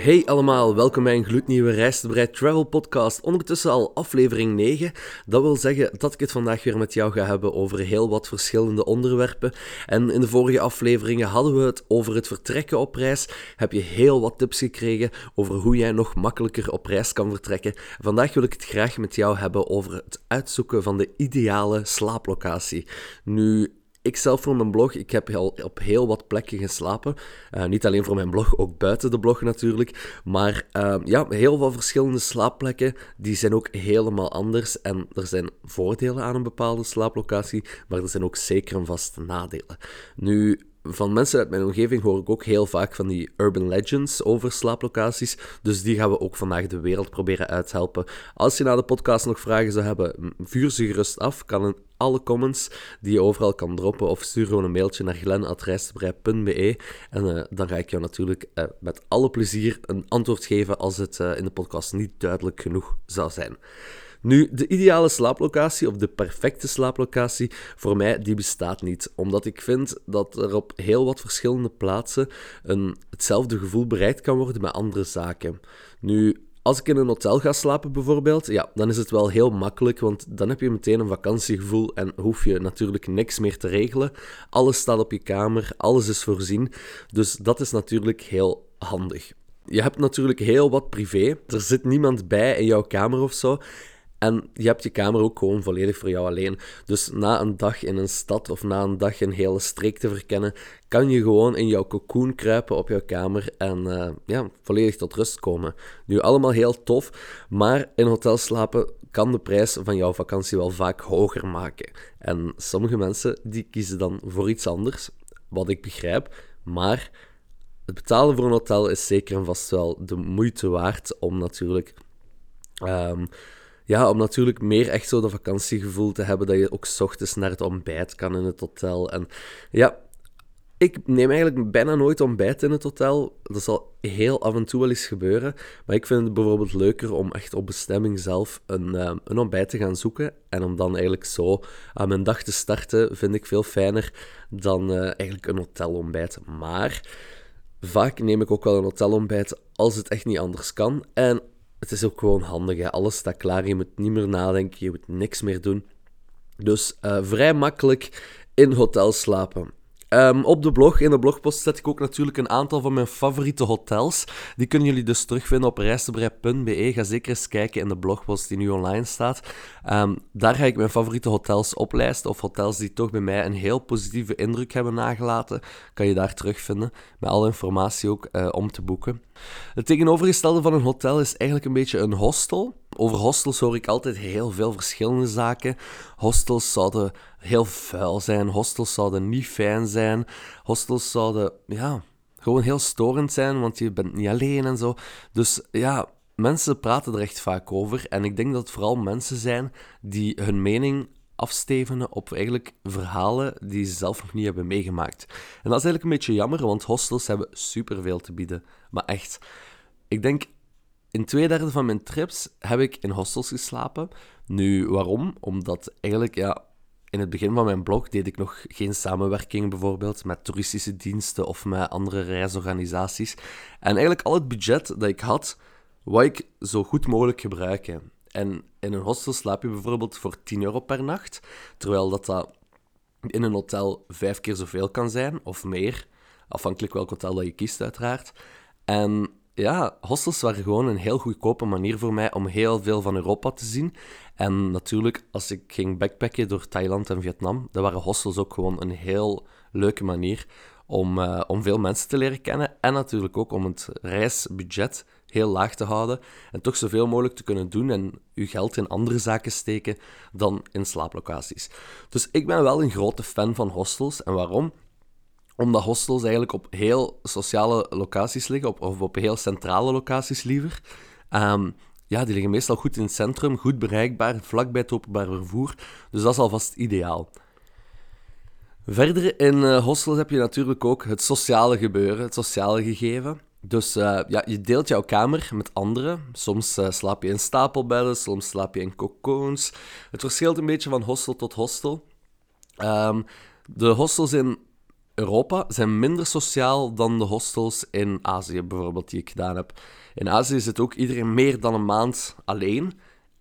Hey allemaal, welkom bij een gloednieuwe Reis Travel podcast. Ondertussen al aflevering 9. Dat wil zeggen dat ik het vandaag weer met jou ga hebben over heel wat verschillende onderwerpen. En in de vorige afleveringen hadden we het over het vertrekken op reis. Heb je heel wat tips gekregen over hoe jij nog makkelijker op reis kan vertrekken. Vandaag wil ik het graag met jou hebben over het uitzoeken van de ideale slaaplocatie. Nu, ik zelf voor mijn blog, ik heb al op heel wat plekken geslapen. Uh, niet alleen voor mijn blog, ook buiten de blog natuurlijk. Maar uh, ja, heel veel verschillende slaapplekken, die zijn ook helemaal anders. En er zijn voordelen aan een bepaalde slaaplocatie, maar er zijn ook zeker een vaste nadelen. Nu, van mensen uit mijn omgeving hoor ik ook heel vaak van die urban legends over slaaplocaties. Dus die gaan we ook vandaag de wereld proberen uithelpen. Als je na de podcast nog vragen zou hebben, vuur ze gerust af. Kan in alle comments die je overal kan droppen. Of stuur gewoon een mailtje naar glen.reisdebrei.be. En uh, dan ga ik jou natuurlijk uh, met alle plezier een antwoord geven als het uh, in de podcast niet duidelijk genoeg zou zijn. Nu, de ideale slaaplocatie of de perfecte slaaplocatie voor mij, die bestaat niet. Omdat ik vind dat er op heel wat verschillende plaatsen een, hetzelfde gevoel bereikt kan worden met andere zaken. Nu, als ik in een hotel ga slapen bijvoorbeeld, ja, dan is het wel heel makkelijk, want dan heb je meteen een vakantiegevoel en hoef je natuurlijk niks meer te regelen. Alles staat op je kamer, alles is voorzien, dus dat is natuurlijk heel handig. Je hebt natuurlijk heel wat privé. Er zit niemand bij in jouw kamer of zo. En je hebt je kamer ook gewoon volledig voor jou alleen. Dus na een dag in een stad of na een dag een hele streek te verkennen, kan je gewoon in jouw cocoon kruipen op jouw kamer en uh, ja, volledig tot rust komen. Nu, allemaal heel tof, maar in hotel slapen kan de prijs van jouw vakantie wel vaak hoger maken. En sommige mensen die kiezen dan voor iets anders, wat ik begrijp, maar het betalen voor een hotel is zeker en vast wel de moeite waard om natuurlijk. Um, ja, om natuurlijk meer echt zo de vakantiegevoel te hebben dat je ook ochtends naar het ontbijt kan in het hotel. En ja, ik neem eigenlijk bijna nooit ontbijt in het hotel. Dat zal heel af en toe wel eens gebeuren. Maar ik vind het bijvoorbeeld leuker om echt op bestemming zelf een, uh, een ontbijt te gaan zoeken. En om dan eigenlijk zo aan mijn dag te starten, vind ik veel fijner dan uh, eigenlijk een hotelontbijt. Maar vaak neem ik ook wel een hotelontbijt als het echt niet anders kan. En het is ook gewoon handig. Alles staat klaar. Je moet niet meer nadenken. Je moet niks meer doen. Dus uh, vrij makkelijk in hotels slapen. Um, op de blog, in de blogpost, zet ik ook natuurlijk een aantal van mijn favoriete hotels. Die kunnen jullie dus terugvinden op reistebrei.be. Ga zeker eens kijken in de blogpost die nu online staat. Um, daar ga ik mijn favoriete hotels oplijsten, of hotels die toch bij mij een heel positieve indruk hebben nagelaten. Kan je daar terugvinden, met alle informatie ook uh, om te boeken. Het tegenovergestelde van een hotel is eigenlijk een beetje een hostel. Over hostels hoor ik altijd heel veel verschillende zaken. Hostels zouden heel vuil zijn, hostels zouden niet fijn zijn, hostels zouden ja, gewoon heel storend zijn, want je bent niet alleen en zo. Dus ja, mensen praten er echt vaak over. En ik denk dat het vooral mensen zijn die hun mening afstevenen op eigenlijk verhalen die ze zelf nog niet hebben meegemaakt. En dat is eigenlijk een beetje jammer, want hostels hebben superveel te bieden. Maar echt, ik denk in twee derde van mijn trips heb ik in hostels geslapen. Nu, waarom? Omdat eigenlijk, ja, in het begin van mijn blog deed ik nog geen samenwerking bijvoorbeeld met toeristische diensten of met andere reisorganisaties. En eigenlijk al het budget dat ik had, wou ik zo goed mogelijk gebruiken. En in een hostel slaap je bijvoorbeeld voor 10 euro per nacht, terwijl dat, dat in een hotel vijf keer zoveel kan zijn, of meer, afhankelijk welk hotel dat je kiest uiteraard. En ja, hostels waren gewoon een heel goedkope manier voor mij om heel veel van Europa te zien. En natuurlijk, als ik ging backpacken door Thailand en Vietnam, dan waren hostels ook gewoon een heel leuke manier om, uh, om veel mensen te leren kennen. En natuurlijk ook om het reisbudget heel laag te houden en toch zoveel mogelijk te kunnen doen en uw geld in andere zaken steken dan in slaaplocaties. Dus ik ben wel een grote fan van hostels. En waarom? Omdat hostels eigenlijk op heel sociale locaties liggen, of op heel centrale locaties liever. Um, ja, die liggen meestal goed in het centrum, goed bereikbaar, vlakbij het openbaar vervoer. Dus dat is alvast ideaal. Verder in uh, hostels heb je natuurlijk ook het sociale gebeuren, het sociale gegeven. Dus uh, ja, je deelt jouw kamer met anderen. Soms uh, slaap je in stapelbedden, soms slaap je in cocoons. Het verschilt een beetje van hostel tot hostel. Um, de hostels in Europa zijn minder sociaal dan de hostels in Azië, bijvoorbeeld, die ik gedaan heb. In Azië zit ook iedereen meer dan een maand alleen.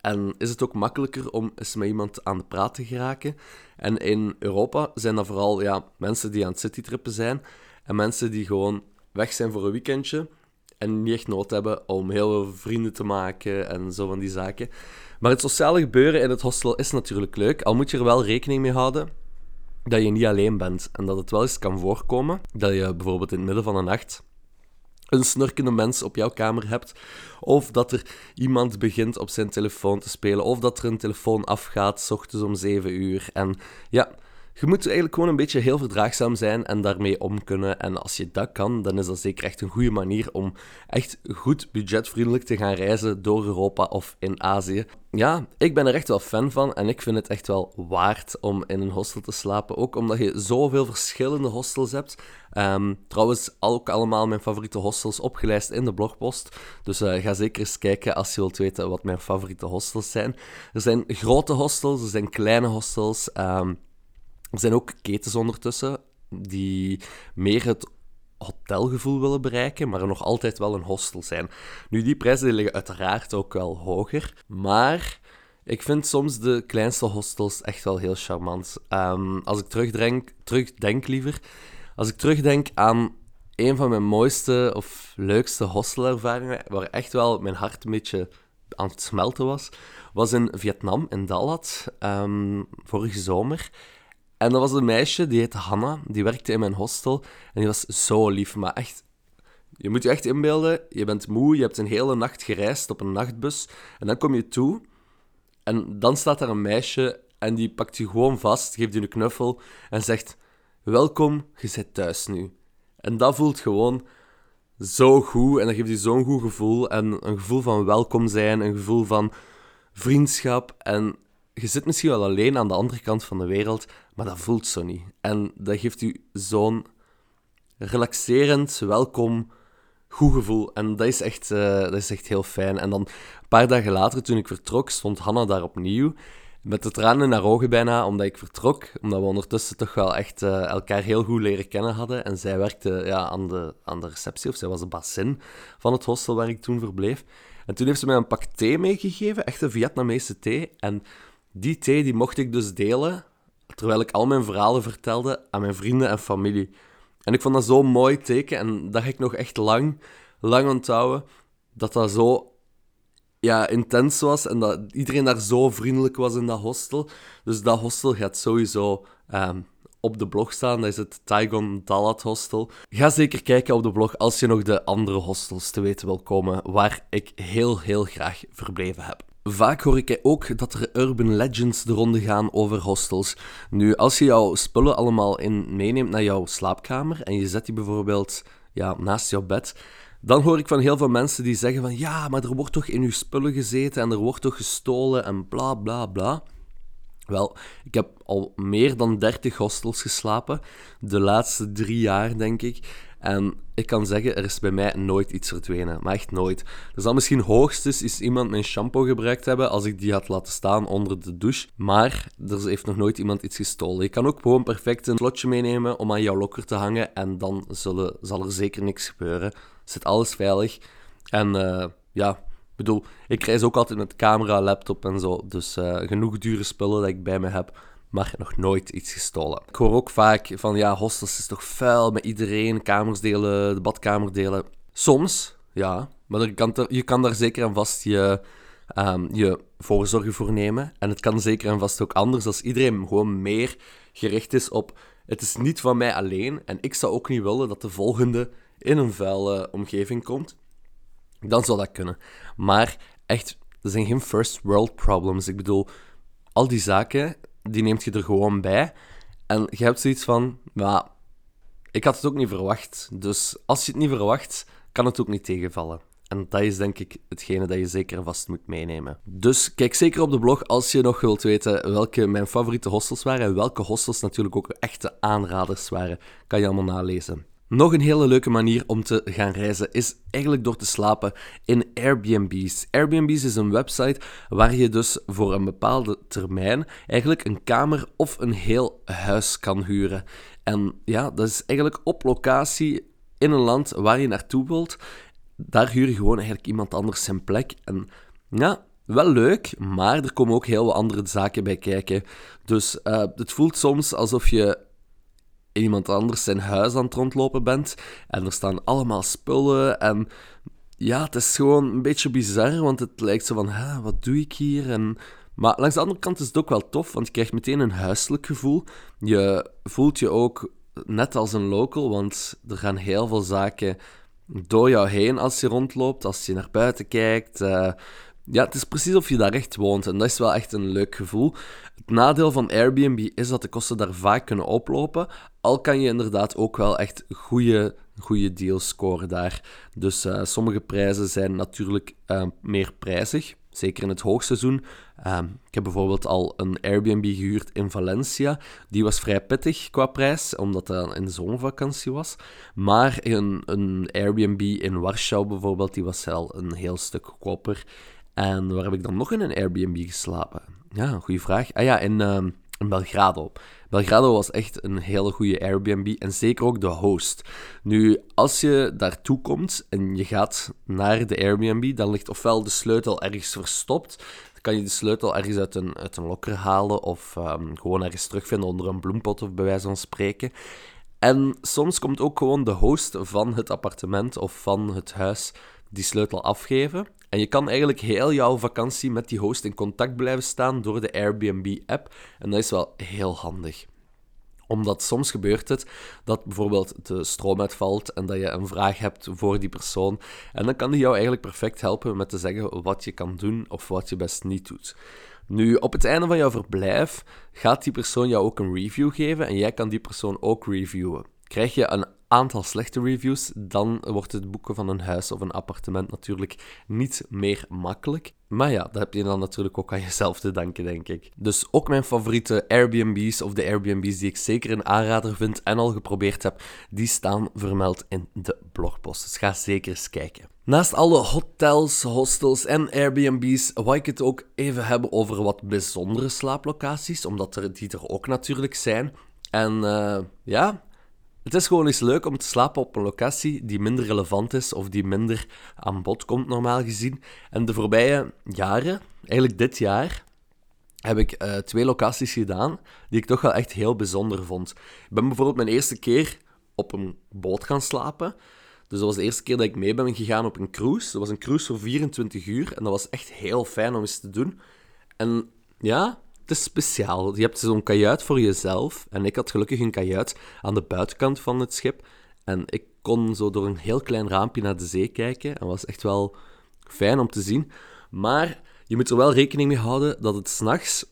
En is het ook makkelijker om eens met iemand aan de praat te geraken. En in Europa zijn dat vooral ja, mensen die aan het citytrippen zijn. En mensen die gewoon weg zijn voor een weekendje. En niet echt nood hebben om heel veel vrienden te maken en zo van die zaken. Maar het sociale gebeuren in het hostel is natuurlijk leuk. Al moet je er wel rekening mee houden dat je niet alleen bent. En dat het wel eens kan voorkomen dat je bijvoorbeeld in het midden van de nacht een snurkende mens op jouw kamer hebt. Of dat er iemand begint op zijn telefoon te spelen. Of dat er een telefoon afgaat, s ochtends om 7 uur. En ja, je moet eigenlijk gewoon een beetje heel verdraagzaam zijn en daarmee om kunnen. En als je dat kan, dan is dat zeker echt een goede manier om echt goed budgetvriendelijk te gaan reizen door Europa of in Azië. Ja, ik ben er echt wel fan van en ik vind het echt wel waard om in een hostel te slapen. Ook omdat je zoveel verschillende hostels hebt. Um, trouwens, ook allemaal mijn favoriete hostels opgelijst in de blogpost. Dus uh, ga zeker eens kijken als je wilt weten wat mijn favoriete hostels zijn. Er zijn grote hostels, er zijn kleine hostels. Um, er zijn ook ketens ondertussen die meer het hotelgevoel willen bereiken, maar nog altijd wel een hostel zijn. Nu, die prijzen liggen uiteraard ook wel hoger, maar ik vind soms de kleinste hostels echt wel heel charmant. Um, als ik terugdenk, terugdenk liever, als ik terugdenk aan een van mijn mooiste of leukste hostelervaringen, waar echt wel mijn hart een beetje aan het smelten was, was in Vietnam, in Dalat, um, vorige zomer. En dat was een meisje, die heette Hanna, die werkte in mijn hostel. En die was zo lief, maar echt... Je moet je echt inbeelden, je bent moe, je hebt een hele nacht gereisd op een nachtbus. En dan kom je toe, en dan staat daar een meisje en die pakt je gewoon vast, geeft je een knuffel en zegt... Welkom, je zit thuis nu. En dat voelt gewoon zo goed en dat geeft je zo'n goed gevoel. En een gevoel van welkom zijn, een gevoel van vriendschap. En je zit misschien wel alleen aan de andere kant van de wereld, maar dat voelt zo niet. En dat geeft u zo'n relaxerend, welkom, goed gevoel. En dat is, echt, uh, dat is echt heel fijn. En dan een paar dagen later, toen ik vertrok, stond Hanna daar opnieuw. Met de tranen in haar ogen bijna, omdat ik vertrok. Omdat we ondertussen toch wel echt uh, elkaar heel goed leren kennen hadden. En zij werkte ja, aan, de, aan de receptie, of zij was de bassin van het hostel waar ik toen verbleef. En toen heeft ze mij een pak thee meegegeven, echt Vietnamese thee. En die thee die mocht ik dus delen, terwijl ik al mijn verhalen vertelde aan mijn vrienden en familie. En ik vond dat zo'n mooi teken en dat ga ik nog echt lang, lang onthouden. Dat dat zo ja, intens was en dat iedereen daar zo vriendelijk was in dat hostel. Dus dat hostel gaat sowieso um, op de blog staan. Dat is het Taigon Dalat Hostel. Ga zeker kijken op de blog als je nog de andere hostels te weten wil komen waar ik heel, heel graag verbleven heb. Vaak hoor ik ook dat er urban legends de ronde gaan over hostels. Nu, als je jouw spullen allemaal in meeneemt naar jouw slaapkamer en je zet die bijvoorbeeld ja, naast jouw bed, dan hoor ik van heel veel mensen die zeggen van ja, maar er wordt toch in uw spullen gezeten en er wordt toch gestolen en bla bla bla. Wel, ik heb al meer dan 30 hostels geslapen, de laatste drie jaar denk ik. En ik kan zeggen, er is bij mij nooit iets verdwenen. Maar echt nooit. Er zal misschien hoogstens is iemand mijn shampoo gebruikt hebben als ik die had laten staan onder de douche. Maar er heeft nog nooit iemand iets gestolen. Je kan ook gewoon perfect een slotje meenemen om aan jouw lokker te hangen. En dan zullen, zal er zeker niks gebeuren. Zit alles veilig. En uh, ja, bedoel, ik reis ook altijd met camera, laptop en zo. Dus uh, genoeg dure spullen dat ik bij me heb maar nog nooit iets gestolen. Ik hoor ook vaak van, ja, hostels is toch vuil met iedereen, kamers delen, de badkamer delen. Soms, ja, maar je kan, je kan daar zeker en vast je, um, je voorzorgen voor nemen. En het kan zeker en vast ook anders als iedereen gewoon meer gericht is op, het is niet van mij alleen en ik zou ook niet willen dat de volgende in een vuile omgeving komt. Dan zou dat kunnen. Maar echt, er zijn geen first world problems. Ik bedoel, al die zaken die neemt je er gewoon bij. En je hebt zoiets van, ja, ik had het ook niet verwacht. Dus als je het niet verwacht, kan het ook niet tegenvallen. En dat is denk ik hetgene dat je zeker vast moet meenemen. Dus kijk zeker op de blog als je nog wilt weten welke mijn favoriete hostels waren. En welke hostels natuurlijk ook echte aanraders waren. Kan je allemaal nalezen. Nog een hele leuke manier om te gaan reizen is eigenlijk door te slapen in Airbnb's. Airbnb's is een website waar je dus voor een bepaalde termijn eigenlijk een kamer of een heel huis kan huren. En ja, dat is eigenlijk op locatie in een land waar je naartoe wilt. Daar huur je gewoon eigenlijk iemand anders zijn plek. En ja, wel leuk, maar er komen ook heel wat andere zaken bij kijken. Dus uh, het voelt soms alsof je iemand anders zijn huis aan het rondlopen bent. En er staan allemaal spullen. En ja, het is gewoon een beetje bizar, want het lijkt zo van, wat doe ik hier? En... Maar langs de andere kant is het ook wel tof, want je krijgt meteen een huiselijk gevoel. Je voelt je ook net als een local, want er gaan heel veel zaken door jou heen als je rondloopt, als je naar buiten kijkt. Uh, ja, het is precies of je daar echt woont en dat is wel echt een leuk gevoel. Het nadeel van Airbnb is dat de kosten daar vaak kunnen oplopen, al kan je inderdaad ook wel echt goede, goede deals scoren daar. Dus uh, sommige prijzen zijn natuurlijk uh, meer prijzig, zeker in het hoogseizoen. Uh, ik heb bijvoorbeeld al een Airbnb gehuurd in Valencia. Die was vrij pittig qua prijs, omdat dat in zomervakantie was. Maar een, een Airbnb in Warschau bijvoorbeeld, die was wel een heel stuk goedkoper. En waar heb ik dan nog in een Airbnb geslapen? Ja, goede vraag. Ah ja, in, uh, in Belgrado. Belgrado was echt een hele goede Airbnb en zeker ook de host. Nu, als je daartoe komt en je gaat naar de Airbnb, dan ligt ofwel de sleutel ergens verstopt. Dan kan je de sleutel ergens uit een, uit een lokker halen of um, gewoon ergens terugvinden onder een bloempot of bij wijze van spreken. En soms komt ook gewoon de host van het appartement of van het huis die sleutel afgeven. En je kan eigenlijk heel jouw vakantie met die host in contact blijven staan door de Airbnb-app. En dat is wel heel handig omdat soms gebeurt het dat bijvoorbeeld de stroom uitvalt en dat je een vraag hebt voor die persoon. En dan kan die jou eigenlijk perfect helpen met te zeggen wat je kan doen of wat je best niet doet. Nu, op het einde van jouw verblijf gaat die persoon jou ook een review geven en jij kan die persoon ook reviewen. Krijg je een aantal slechte reviews, dan wordt het boeken van een huis of een appartement natuurlijk niet meer makkelijk. Maar ja, dat heb je dan natuurlijk ook aan jezelf te danken, denk ik. Dus ook mijn favoriete Airbnb's of de Airbnb's die ik zeker een aanrader vind en al geprobeerd heb, die staan vermeld in de blogpost. Dus ga zeker eens kijken. Naast alle hotels, hostels en Airbnb's wou ik het ook even hebben over wat bijzondere slaaplocaties, omdat er die er ook natuurlijk zijn. En uh, ja, het is gewoon eens leuk om te slapen op een locatie die minder relevant is of die minder aan bod komt, normaal gezien. En de voorbije jaren, eigenlijk dit jaar, heb ik uh, twee locaties gedaan die ik toch wel echt heel bijzonder vond. Ik ben bijvoorbeeld mijn eerste keer op een boot gaan slapen. Dus dat was de eerste keer dat ik mee ben gegaan op een cruise. Dat was een cruise voor 24 uur en dat was echt heel fijn om eens te doen. En ja, het speciaal. Je hebt zo'n kajuit voor jezelf. En ik had gelukkig een kajuit aan de buitenkant van het schip. En ik kon zo door een heel klein raampje naar de zee kijken. En was echt wel fijn om te zien. Maar je moet er wel rekening mee houden dat het s'nachts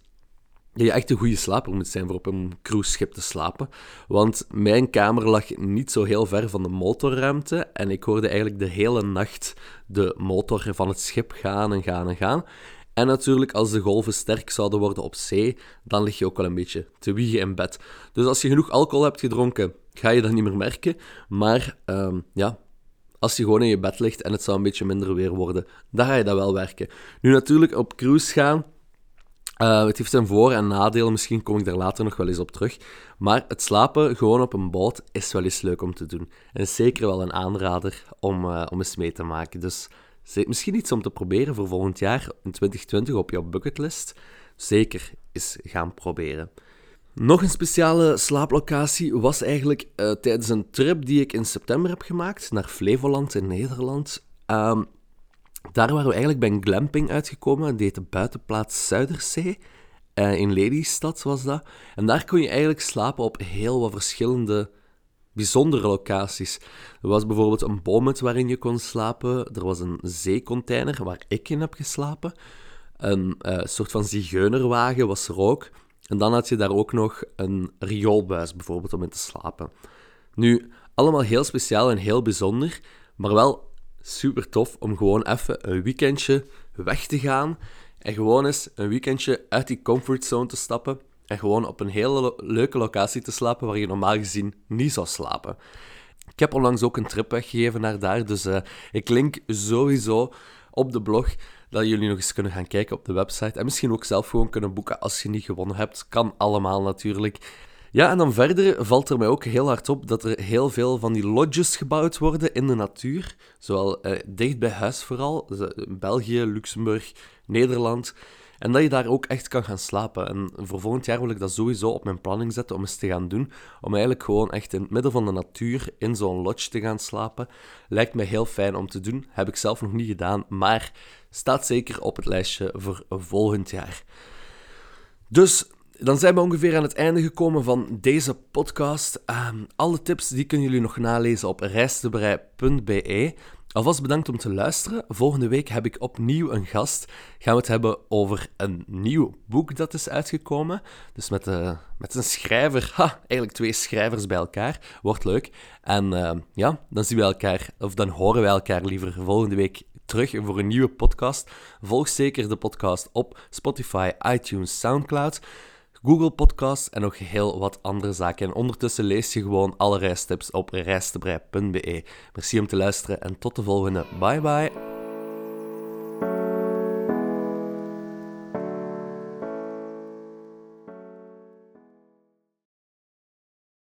je echt een goede slaper moet zijn voor op een cruiseschip te slapen. Want mijn kamer lag niet zo heel ver van de motorruimte. En ik hoorde eigenlijk de hele nacht de motor van het schip gaan en gaan en gaan. En natuurlijk, als de golven sterk zouden worden op zee, dan lig je ook wel een beetje te wiegen in bed. Dus als je genoeg alcohol hebt gedronken, ga je dat niet meer merken. Maar um, ja, als je gewoon in je bed ligt en het zou een beetje minder weer worden, dan ga je dat wel werken. Nu natuurlijk, op cruise gaan, uh, het heeft zijn voor- en nadelen, misschien kom ik daar later nog wel eens op terug. Maar het slapen gewoon op een boot is wel eens leuk om te doen. En zeker wel een aanrader om, uh, om eens mee te maken. Dus Misschien iets om te proberen voor volgend jaar in 2020 op jouw bucketlist. Zeker eens gaan proberen. Nog een speciale slaaplocatie was eigenlijk uh, tijdens een trip die ik in september heb gemaakt naar Flevoland in Nederland. Um, daar waren we eigenlijk bij een glamping uitgekomen. Die heette Buitenplaats Zuiderzee. Uh, in Lelystad was dat. En daar kon je eigenlijk slapen op heel wat verschillende bijzondere locaties. Er was bijvoorbeeld een boomhut waarin je kon slapen. Er was een zeecontainer waar ik in heb geslapen. Een uh, soort van zigeunerwagen was er ook. En dan had je daar ook nog een rioolbuis bijvoorbeeld om in te slapen. Nu, allemaal heel speciaal en heel bijzonder, maar wel super tof om gewoon even een weekendje weg te gaan en gewoon eens een weekendje uit die comfortzone te stappen en gewoon op een hele leuke locatie te slapen waar je normaal gezien niet zou slapen. Ik heb onlangs ook een trip weggegeven naar daar, dus uh, ik link sowieso op de blog dat jullie nog eens kunnen gaan kijken op de website. En misschien ook zelf gewoon kunnen boeken als je niet gewonnen hebt. Kan allemaal natuurlijk. Ja, en dan verder valt er mij ook heel hard op dat er heel veel van die lodges gebouwd worden in de natuur. Zowel eh, dicht bij huis vooral, dus, eh, België, Luxemburg, Nederland. En dat je daar ook echt kan gaan slapen. En voor volgend jaar wil ik dat sowieso op mijn planning zetten om eens te gaan doen. Om eigenlijk gewoon echt in het midden van de natuur in zo'n lodge te gaan slapen. Lijkt me heel fijn om te doen. Heb ik zelf nog niet gedaan, maar staat zeker op het lijstje voor volgend jaar. Dus dan zijn we ongeveer aan het einde gekomen van deze podcast. Ehm, alle tips die kunnen jullie nog nalezen op reistebrei.be. Alvast bedankt om te luisteren. Volgende week heb ik opnieuw een gast. Gaan we het hebben over een nieuw boek dat is uitgekomen. Dus met, uh, met een schrijver. Ha, eigenlijk twee schrijvers bij elkaar. Wordt leuk. En uh, ja, dan zien we elkaar, of dan horen we elkaar liever volgende week terug voor een nieuwe podcast. Volg zeker de podcast op Spotify, iTunes, Soundcloud. Google Podcasts en nog heel wat andere zaken. En ondertussen lees je gewoon alle reistips op reistebrei.be. Merci om te luisteren en tot de volgende. Bye bye.